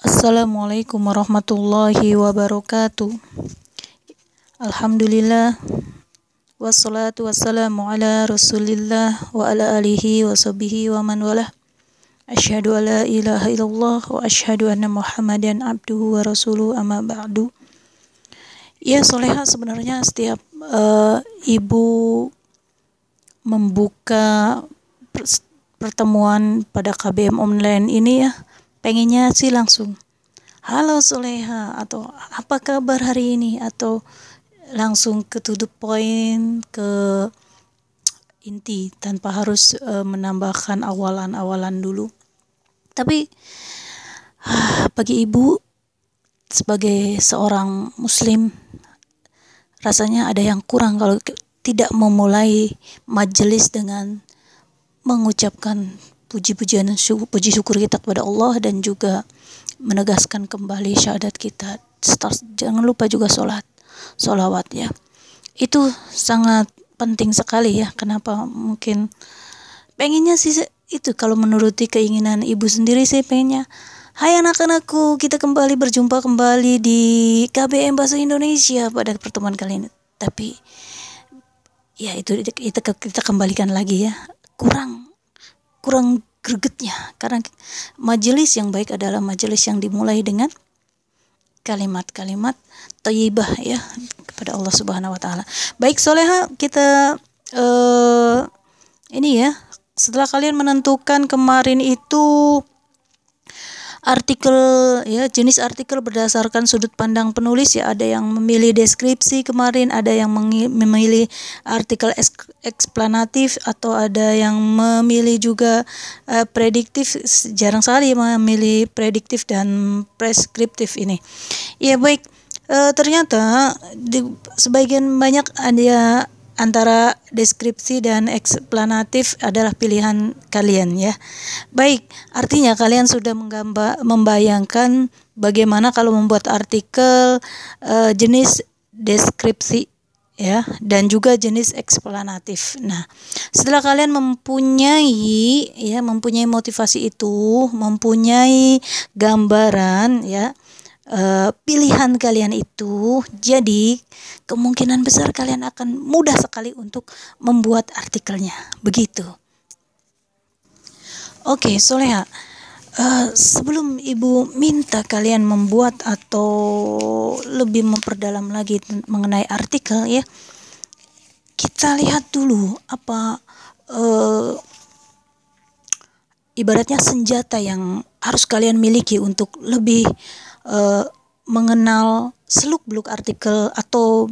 Assalamualaikum warahmatullahi wabarakatuh. Alhamdulillah wassalatu wassalamu ala rasulillah wa ala alihi wa sahbihi wa man wala. Asyhadu an la ilaha illallah wa asyhadu anna Muhammadan abduhu wa rasuluhu amma ba'du. Ya soleha sebenarnya setiap uh, ibu membuka pertemuan pada KBM online ini ya pengennya sih langsung halo Soleha atau apa kabar hari ini? Atau langsung ke to the point ke inti tanpa harus uh, menambahkan awalan-awalan dulu. Tapi uh, bagi ibu sebagai seorang muslim rasanya ada yang kurang kalau tidak memulai majelis dengan mengucapkan puji-pujian puji syukur kita kepada Allah dan juga menegaskan kembali syahadat kita. Jangan lupa juga sholat, sholawat ya. Itu sangat penting sekali ya. Kenapa mungkin pengennya sih itu kalau menuruti keinginan ibu sendiri sih pengennya Hai anak-anakku, kita kembali berjumpa kembali di KBM Bahasa Indonesia pada pertemuan kali ini. Tapi ya itu kita kembalikan lagi ya. Kurang kurang gregetnya karena majelis yang baik adalah majelis yang dimulai dengan kalimat-kalimat thayyibah ya kepada Allah Subhanahu wa taala. Baik soleha kita uh, ini ya setelah kalian menentukan kemarin itu artikel ya jenis artikel berdasarkan sudut pandang penulis ya ada yang memilih deskripsi kemarin ada yang memilih artikel eksplanatif atau ada yang memilih juga uh, prediktif jarang sekali memilih prediktif dan preskriptif ini. Ya baik. Uh, ternyata di sebagian banyak ada antara deskripsi dan eksplanatif adalah pilihan kalian ya. Baik, artinya kalian sudah menggambar membayangkan bagaimana kalau membuat artikel uh, jenis deskripsi ya dan juga jenis eksplanatif. Nah, setelah kalian mempunyai ya mempunyai motivasi itu, mempunyai gambaran ya uh, pilihan kalian itu, jadi kemungkinan besar kalian akan mudah sekali untuk membuat artikelnya. Begitu. Oke, okay, Soleha. Uh, sebelum ibu minta kalian membuat atau lebih memperdalam lagi mengenai artikel ya, kita lihat dulu apa uh, ibaratnya senjata yang harus kalian miliki untuk lebih mengenal seluk-beluk artikel atau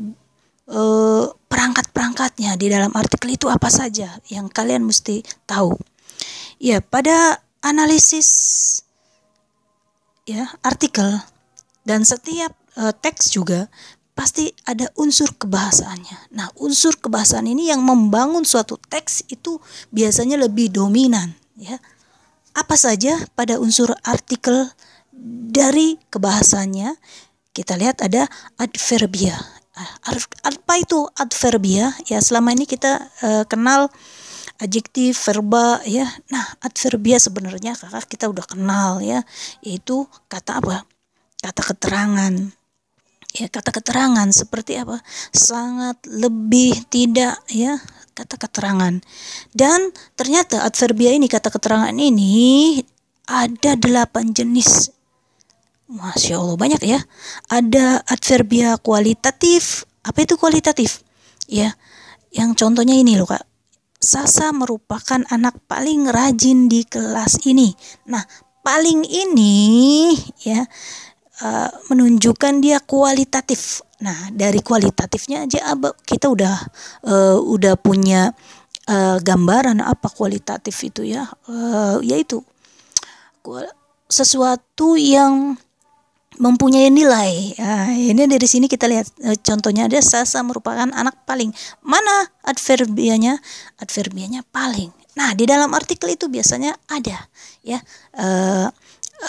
uh, perangkat-perangkatnya di dalam artikel itu apa saja yang kalian mesti tahu. Ya, pada analisis ya artikel dan setiap uh, teks juga pasti ada unsur kebahasaannya. Nah, unsur kebahasaan ini yang membangun suatu teks itu biasanya lebih dominan, ya. Apa saja pada unsur artikel dari kebahasannya kita lihat ada adverbia. Apa itu adverbia? Ya selama ini kita uh, kenal adjektif, verba ya. Nah, adverbia sebenarnya kakak kita udah kenal ya, yaitu kata apa? Kata keterangan. Ya, kata keterangan seperti apa? Sangat lebih tidak ya, kata keterangan. Dan ternyata adverbia ini kata keterangan ini ada delapan jenis Masya Allah banyak ya. Ada adverbia kualitatif. Apa itu kualitatif? Ya, yang contohnya ini loh kak. Sasa merupakan anak paling rajin di kelas ini. Nah, paling ini ya uh, menunjukkan dia kualitatif. Nah, dari kualitatifnya aja kita udah uh, udah punya uh, gambaran apa kualitatif itu ya. Uh, yaitu sesuatu yang mempunyai nilai. Nah, ini dari sini kita lihat e, contohnya ada Sasa merupakan anak paling. Mana adverbianya? Adverbianya paling. Nah, di dalam artikel itu biasanya ada ya e, e,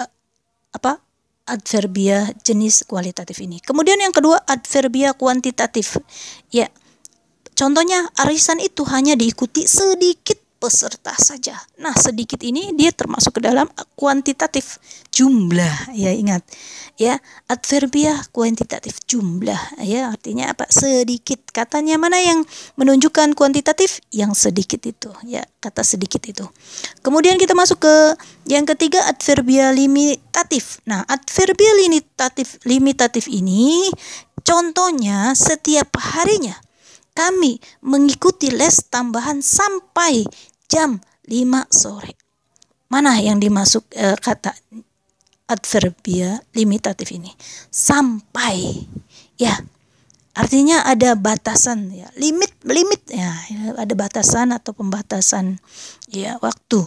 apa? adverbia jenis kualitatif ini. Kemudian yang kedua adverbia kuantitatif. Ya. Contohnya arisan itu hanya diikuti sedikit peserta saja. Nah, sedikit ini dia termasuk ke dalam kuantitatif jumlah. Ya, ingat. Ya, adverbia kuantitatif jumlah. Ya, artinya apa? Sedikit. Katanya mana yang menunjukkan kuantitatif? Yang sedikit itu. Ya, kata sedikit itu. Kemudian kita masuk ke yang ketiga adverbia limitatif. Nah, adverbia limitatif limitatif ini contohnya setiap harinya kami mengikuti les tambahan sampai jam 5 sore. Mana yang dimasuk e, kata adverbia limitatif ini? Sampai. Ya. Artinya ada batasan ya, limit limit ya, ada batasan atau pembatasan ya waktu.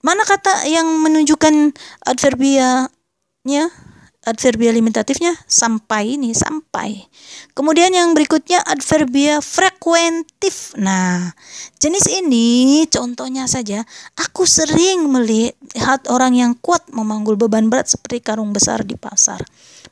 Mana kata yang menunjukkan adverbianya? Adverbia limitatifnya sampai ini sampai. Kemudian yang berikutnya adverbia frekuentif. Nah, jenis ini contohnya saja aku sering melihat orang yang kuat memanggul beban berat seperti karung besar di pasar.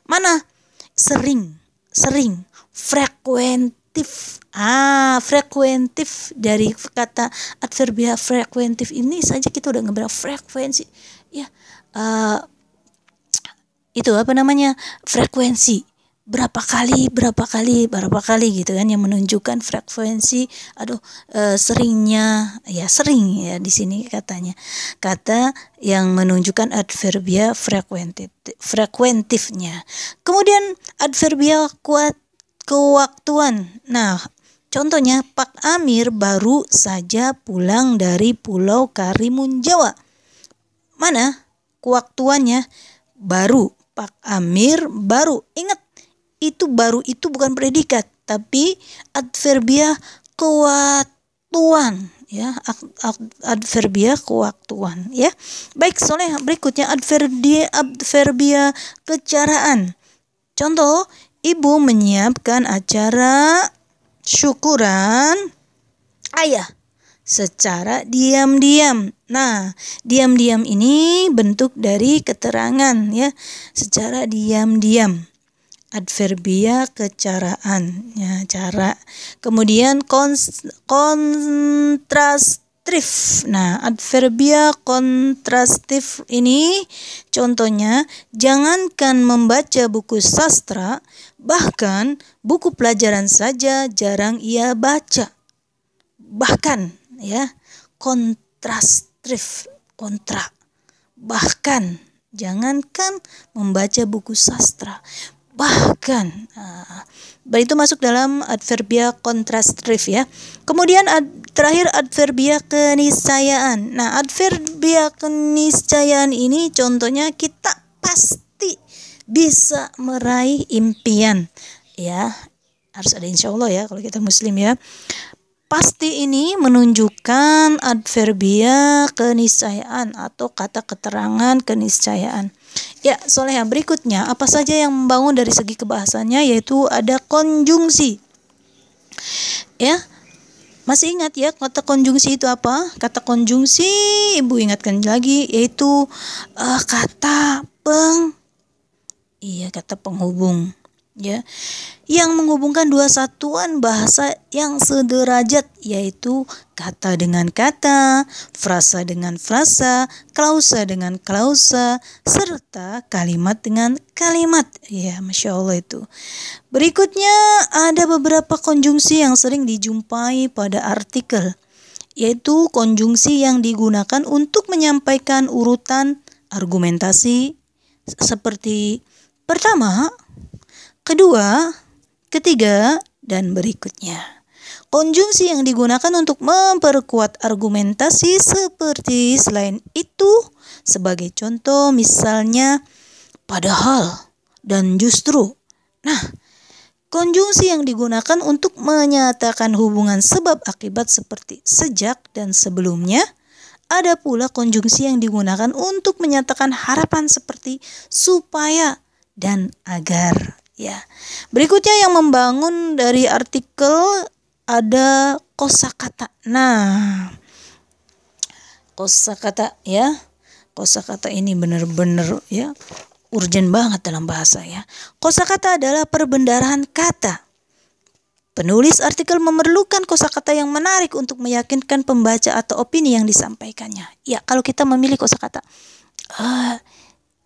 Mana? Sering, sering, frekuentif. Ah, frekuentif dari kata adverbia frekuentif ini saja kita udah ngebilang frekuensi. Ya, uh, itu apa namanya? Frekuensi. Berapa kali berapa kali berapa kali gitu kan yang menunjukkan frekuensi. Aduh e, seringnya ya sering ya di sini katanya. Kata yang menunjukkan adverbia frekuentif frekuentifnya. Kemudian adverbia kuat kewaktuan. Nah contohnya Pak Amir baru saja pulang dari Pulau Karimun Jawa. Mana kewaktuannya? Baru Pak Amir baru. Ingat, itu baru itu bukan predikat, tapi adverbia kewaktuan ya. Adverbia kewaktuan ya. Baik soleh berikutnya adverbia adverbia kecaraan. Contoh ibu menyiapkan acara syukuran ayah secara diam-diam. Nah, diam-diam ini bentuk dari keterangan ya, secara diam-diam. Adverbia kecaraan ya, cara. Kemudian kontrastif. Nah, adverbia kontrastif ini contohnya jangankan membaca buku sastra, bahkan buku pelajaran saja jarang ia baca. Bahkan ya kontrastif kontra. Bahkan jangankan membaca buku sastra bahkan uh, itu masuk dalam adverbia kontrastif ya. Kemudian ad, terakhir adverbia keniscayaan. Nah adverbia keniscayaan ini contohnya kita pasti bisa meraih impian. Ya harus ada insya Allah ya kalau kita muslim ya Pasti ini menunjukkan adverbia keniscayaan atau kata keterangan keniscayaan. Ya, soalnya berikutnya apa saja yang membangun dari segi kebahasannya yaitu ada konjungsi. Ya, masih ingat ya kata konjungsi itu apa? Kata konjungsi Ibu ingatkan lagi yaitu uh, kata peng Iya, kata penghubung ya yang menghubungkan dua satuan bahasa yang sederajat yaitu kata dengan kata, frasa dengan frasa, klausa dengan klausa, serta kalimat dengan kalimat. Ya, masya Allah itu. Berikutnya ada beberapa konjungsi yang sering dijumpai pada artikel, yaitu konjungsi yang digunakan untuk menyampaikan urutan argumentasi seperti pertama kedua, ketiga, dan berikutnya. Konjungsi yang digunakan untuk memperkuat argumentasi seperti selain itu sebagai contoh misalnya padahal dan justru. Nah, konjungsi yang digunakan untuk menyatakan hubungan sebab akibat seperti sejak dan sebelumnya ada pula konjungsi yang digunakan untuk menyatakan harapan seperti supaya dan agar ya. Berikutnya yang membangun dari artikel ada kosakata. Nah, kosakata ya. Kosakata ini benar-benar ya urgent banget dalam bahasa ya. Kosakata adalah perbendaharaan kata. Penulis artikel memerlukan kosakata yang menarik untuk meyakinkan pembaca atau opini yang disampaikannya. Ya, kalau kita memilih kosakata, uh,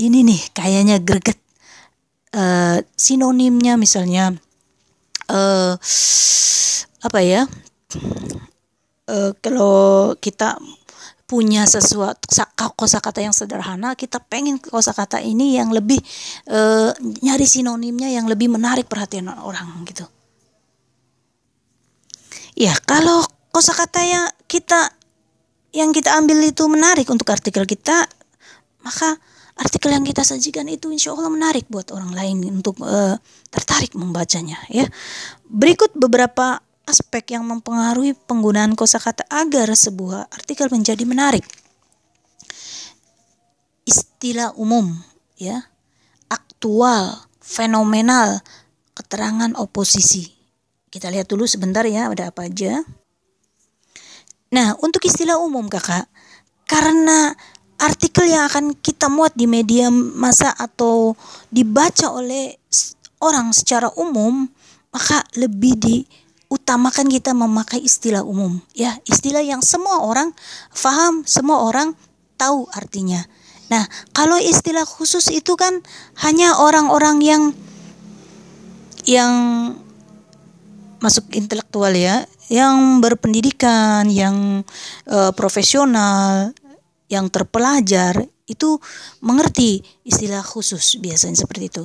ini nih kayaknya greget. Uh, sinonimnya misalnya uh, apa ya? Uh, kalau kita punya sesuatu kosakata yang sederhana, kita pengen kosakata ini yang lebih uh, nyari sinonimnya yang lebih menarik perhatian orang gitu. Ya, kalau kosakata yang kita yang kita ambil itu menarik untuk artikel kita, maka artikel yang kita sajikan itu insya Allah menarik buat orang lain untuk uh, tertarik membacanya. Ya, berikut beberapa aspek yang mempengaruhi penggunaan kosakata agar sebuah artikel menjadi menarik. Istilah umum, ya, aktual, fenomenal, keterangan oposisi kita lihat dulu sebentar ya, ada apa aja. Nah, untuk istilah umum kakak, karena artikel yang akan kita muat di media masa atau dibaca oleh orang secara umum, maka lebih diutamakan kita memakai istilah umum. Ya, istilah yang semua orang paham, semua orang tahu artinya. Nah, kalau istilah khusus itu kan hanya orang-orang yang yang masuk intelektual ya yang berpendidikan yang uh, profesional yang terpelajar itu mengerti istilah khusus biasanya seperti itu.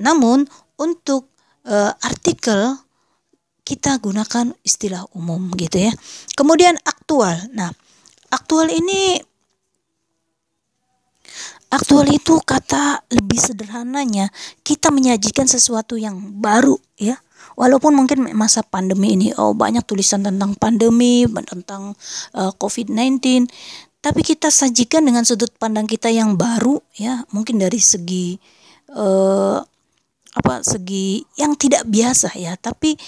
Namun untuk uh, artikel kita gunakan istilah umum gitu ya. Kemudian aktual. Nah aktual ini aktual itu kata lebih sederhananya kita menyajikan sesuatu yang baru ya. Walaupun mungkin masa pandemi ini oh banyak tulisan tentang pandemi tentang uh, eh, COVID-19 tapi kita sajikan dengan sudut pandang kita yang baru ya. Mungkin dari segi uh, apa segi yang tidak biasa ya. Tapi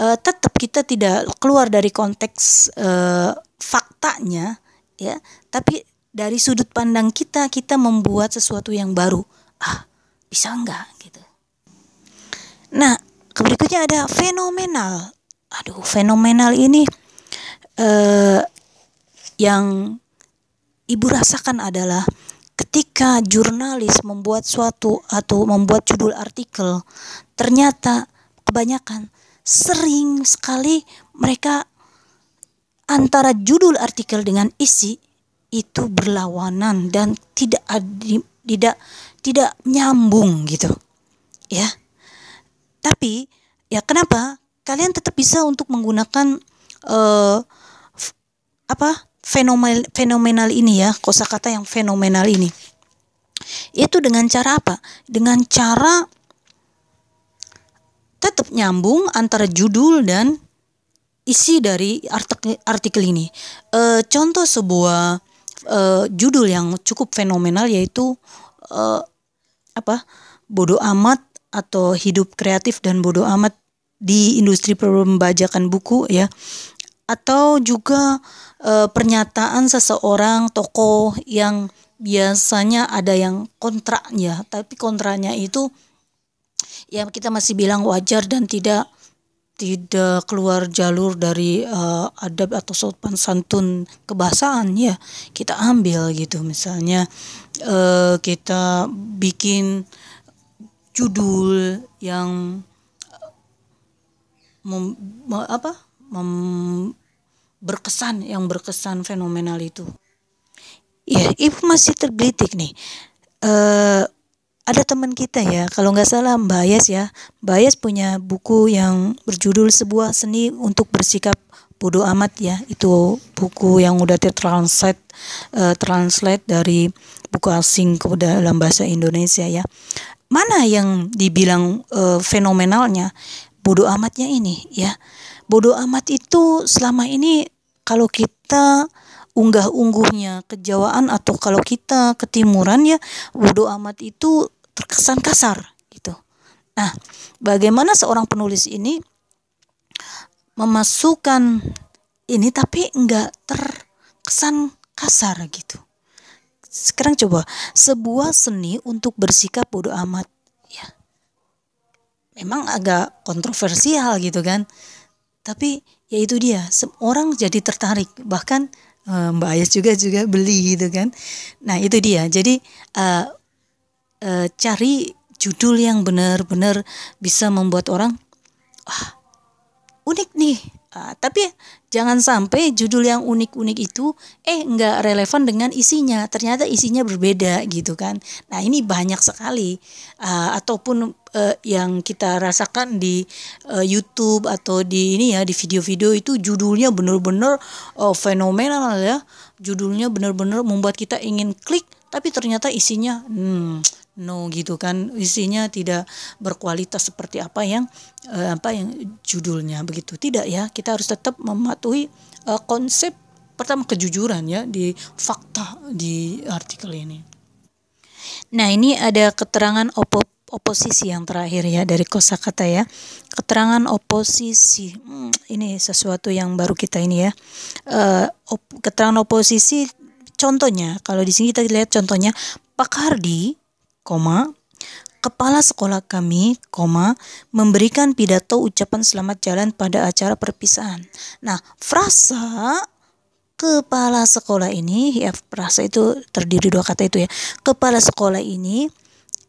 uh, tetap kita tidak keluar dari konteks uh, faktanya ya. Tapi dari sudut pandang kita kita membuat sesuatu yang baru. Ah bisa enggak gitu. Nah berikutnya ada fenomenal. Aduh, fenomenal ini eh, yang ibu rasakan adalah ketika jurnalis membuat suatu atau membuat judul artikel, ternyata kebanyakan sering sekali mereka antara judul artikel dengan isi itu berlawanan dan tidak tidak tidak nyambung gitu. Ya. Tapi ya kenapa? Kalian tetap bisa untuk menggunakan uh, apa fenomenal fenomenal ini ya kosakata yang fenomenal ini. Itu dengan cara apa? Dengan cara tetap nyambung antara judul dan isi dari artikel, artikel ini. E, contoh sebuah e, judul yang cukup fenomenal yaitu e, apa? Bodoh amat atau hidup kreatif dan bodoh amat di industri pembajakan buku ya atau juga e, pernyataan seseorang tokoh yang biasanya ada yang kontraknya. Tapi kontraknya itu ya kita masih bilang wajar dan tidak tidak keluar jalur dari uh, adab atau sopan santun kebahasaan ya. Kita ambil gitu. Misalnya uh, kita bikin judul yang mem, apa mem, berkesan yang berkesan fenomenal itu. Ya ibu masih tergelitik nih. Uh, ada teman kita ya kalau nggak salah Mbak Ayas ya. Mbak Ayas punya buku yang berjudul sebuah seni untuk bersikap bodoh amat ya. Itu buku yang udah tertranslate uh, translate dari buku asing ke dalam bahasa Indonesia ya. Mana yang dibilang e, fenomenalnya? Bodoh amatnya ini ya bodoh amat itu selama ini kalau kita unggah-ungguhnya kejawaan atau kalau kita ketimuran ya bodoh amat itu terkesan kasar gitu. Nah bagaimana seorang penulis ini memasukkan ini tapi enggak terkesan kasar gitu? Sekarang coba sebuah seni untuk bersikap bodoh amat ya. Memang agak kontroversial gitu kan tapi ya itu dia orang jadi tertarik. Bahkan uh, Mbak Ayas juga juga beli gitu kan. Nah itu dia. Jadi uh, uh, cari judul yang benar-benar bisa membuat orang wah unik nih Uh, tapi jangan sampai judul yang unik-unik itu eh nggak relevan dengan isinya. Ternyata isinya berbeda gitu kan. Nah ini banyak sekali uh, ataupun uh, yang kita rasakan di uh, YouTube atau di ini ya di video-video itu judulnya benar-benar uh, fenomenal ya. Judulnya benar-benar membuat kita ingin klik tapi ternyata isinya hmm, no gitu kan. Isinya tidak berkualitas seperti apa yang uh, apa yang judulnya begitu. Tidak ya kita harus tetap mematuhi uh, konsep pertama kejujuran ya di fakta di artikel ini. Nah ini ada keterangan opo oposisi yang terakhir ya dari kosakata ya. Keterangan oposisi. Hmm, ini sesuatu yang baru kita ini ya. Uh, op, keterangan oposisi contohnya kalau di sini kita lihat contohnya Pak Hardi koma, Kepala sekolah kami, koma, memberikan pidato ucapan selamat jalan pada acara perpisahan. Nah, frasa kepala sekolah ini, ya frasa itu terdiri dua kata itu ya. Kepala sekolah ini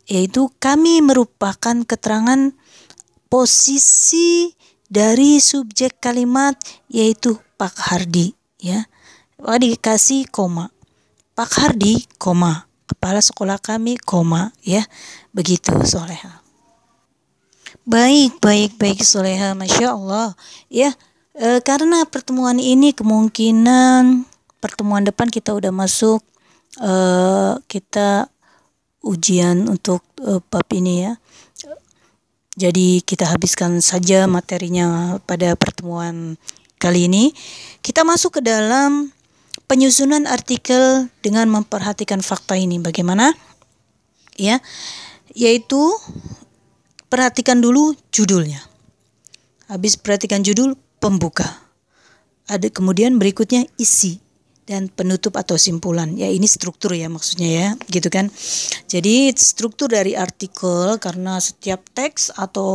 yaitu kami merupakan keterangan posisi dari subjek kalimat yaitu Pak Hardi ya. Pak dikasih koma. Pak Hardi, koma kepala sekolah kami, koma, ya. Begitu, Soleha. Baik, baik, baik, Soleha. Masya Allah. Ya, e, karena pertemuan ini kemungkinan pertemuan depan kita udah masuk e, kita ujian untuk e, bab ini ya. Jadi kita habiskan saja materinya pada pertemuan kali ini. Kita masuk ke dalam penyusunan artikel dengan memperhatikan fakta ini bagaimana? Ya. Yaitu perhatikan dulu judulnya. Habis perhatikan judul pembuka. Ada kemudian berikutnya isi dan penutup atau simpulan. Ya ini struktur ya maksudnya ya, gitu kan. Jadi struktur dari artikel karena setiap teks atau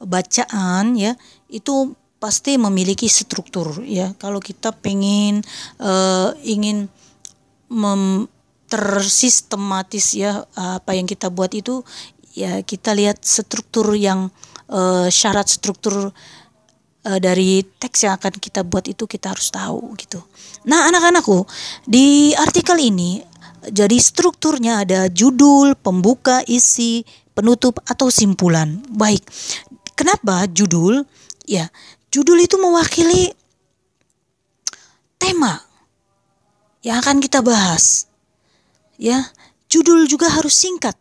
bacaan ya itu pasti memiliki struktur ya. Kalau kita pengen uh, ingin mem tersistematis ya apa yang kita buat itu ya kita lihat struktur yang uh, syarat struktur uh, dari teks yang akan kita buat itu kita harus tahu gitu. Nah, anak-anakku, di artikel ini jadi strukturnya ada judul, pembuka, isi, penutup atau simpulan. Baik. Kenapa judul? Ya, Judul itu mewakili tema yang akan kita bahas. Ya, judul juga harus singkat.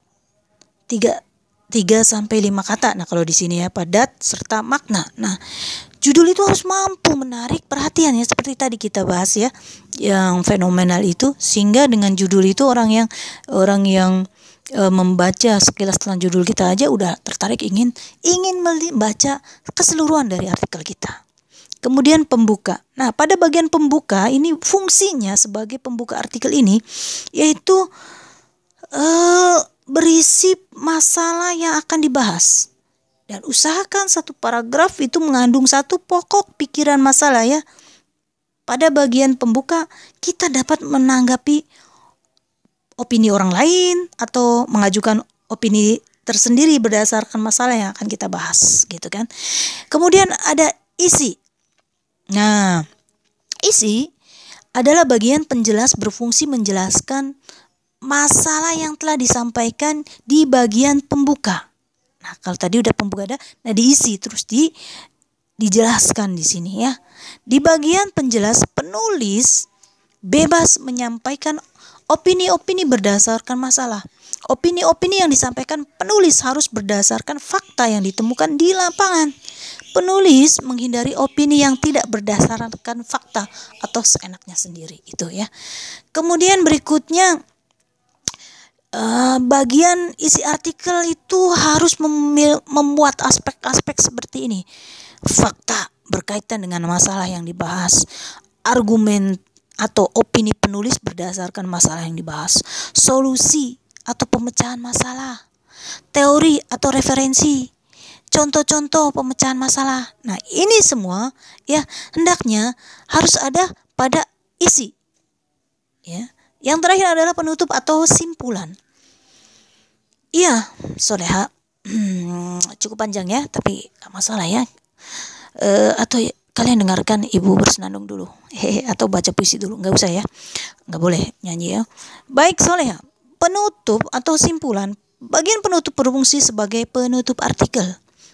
Tiga, tiga sampai lima kata. Nah, kalau di sini ya padat serta makna. Nah, judul itu harus mampu menarik perhatian ya seperti tadi kita bahas ya yang fenomenal itu sehingga dengan judul itu orang yang orang yang e, membaca sekilas tentang judul kita aja udah tertarik ingin ingin membaca keseluruhan dari artikel kita. Kemudian pembuka. Nah, pada bagian pembuka ini fungsinya sebagai pembuka artikel ini yaitu e, berisi masalah yang akan dibahas. Dan usahakan satu paragraf itu mengandung satu pokok pikiran masalah ya. Pada bagian pembuka kita dapat menanggapi opini orang lain atau mengajukan opini tersendiri berdasarkan masalah yang akan kita bahas gitu kan. Kemudian ada isi. Nah, isi adalah bagian penjelas berfungsi menjelaskan masalah yang telah disampaikan di bagian pembuka. Nah, kalau tadi udah pembuka ada, nah diisi terus di dijelaskan di sini ya. Di bagian penjelas penulis bebas menyampaikan opini-opini berdasarkan masalah. Opini-opini yang disampaikan penulis harus berdasarkan fakta yang ditemukan di lapangan. Penulis menghindari opini yang tidak berdasarkan fakta atau seenaknya sendiri itu ya. Kemudian berikutnya uh, bagian isi artikel itu harus membuat aspek-aspek seperti ini. Fakta berkaitan dengan masalah yang dibahas, argumen atau opini penulis berdasarkan masalah yang dibahas, solusi atau pemecahan masalah, teori atau referensi, contoh-contoh pemecahan masalah. Nah, ini semua ya hendaknya harus ada pada isi. Ya. Yang terakhir adalah penutup atau simpulan. Iya, soleha. Hmm, cukup panjang ya, tapi gak masalah ya. E, atau kalian dengarkan ibu bersenandung dulu, hehe, atau baca puisi dulu, nggak usah ya, nggak boleh nyanyi ya. Baik soleha, penutup atau simpulan. Bagian penutup berfungsi sebagai penutup artikel.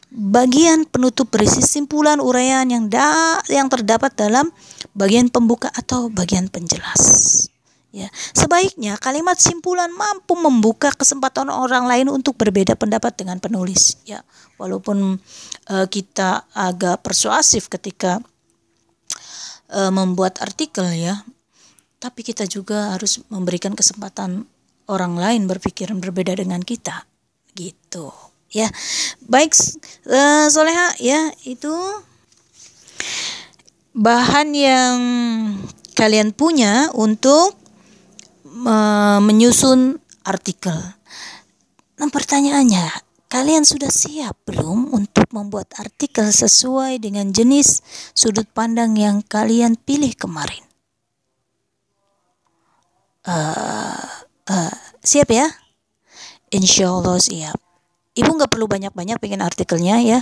Bagian penutup berisi simpulan uraian yang da yang terdapat dalam bagian pembuka atau bagian penjelas. Ya, sebaiknya kalimat simpulan mampu membuka kesempatan orang lain untuk berbeda pendapat dengan penulis. Ya, walaupun uh, kita agak persuasif ketika uh, membuat artikel ya, tapi kita juga harus memberikan kesempatan orang lain berpikiran berbeda dengan kita. Gitu. Ya. Baik uh, Soleha ya, itu bahan yang kalian punya untuk menyusun artikel. Nah, pertanyaannya, kalian sudah siap belum untuk membuat artikel sesuai dengan jenis sudut pandang yang kalian pilih kemarin? Uh, uh, siap ya? Insya Allah siap. Ibu nggak perlu banyak-banyak bikin artikelnya ya,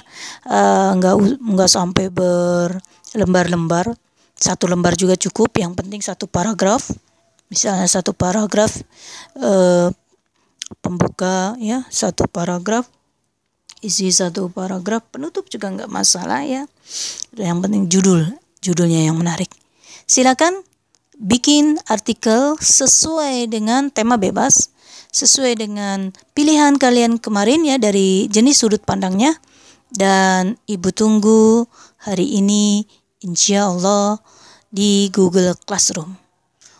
uh, nggak nggak sampai berlembar-lembar. Satu lembar juga cukup. Yang penting satu paragraf misalnya satu paragraf eh, pembuka ya satu paragraf isi satu paragraf penutup juga nggak masalah ya. Yang penting judul judulnya yang menarik. Silakan bikin artikel sesuai dengan tema bebas sesuai dengan pilihan kalian kemarin ya dari jenis sudut pandangnya. Dan ibu tunggu hari ini insya Allah di Google Classroom.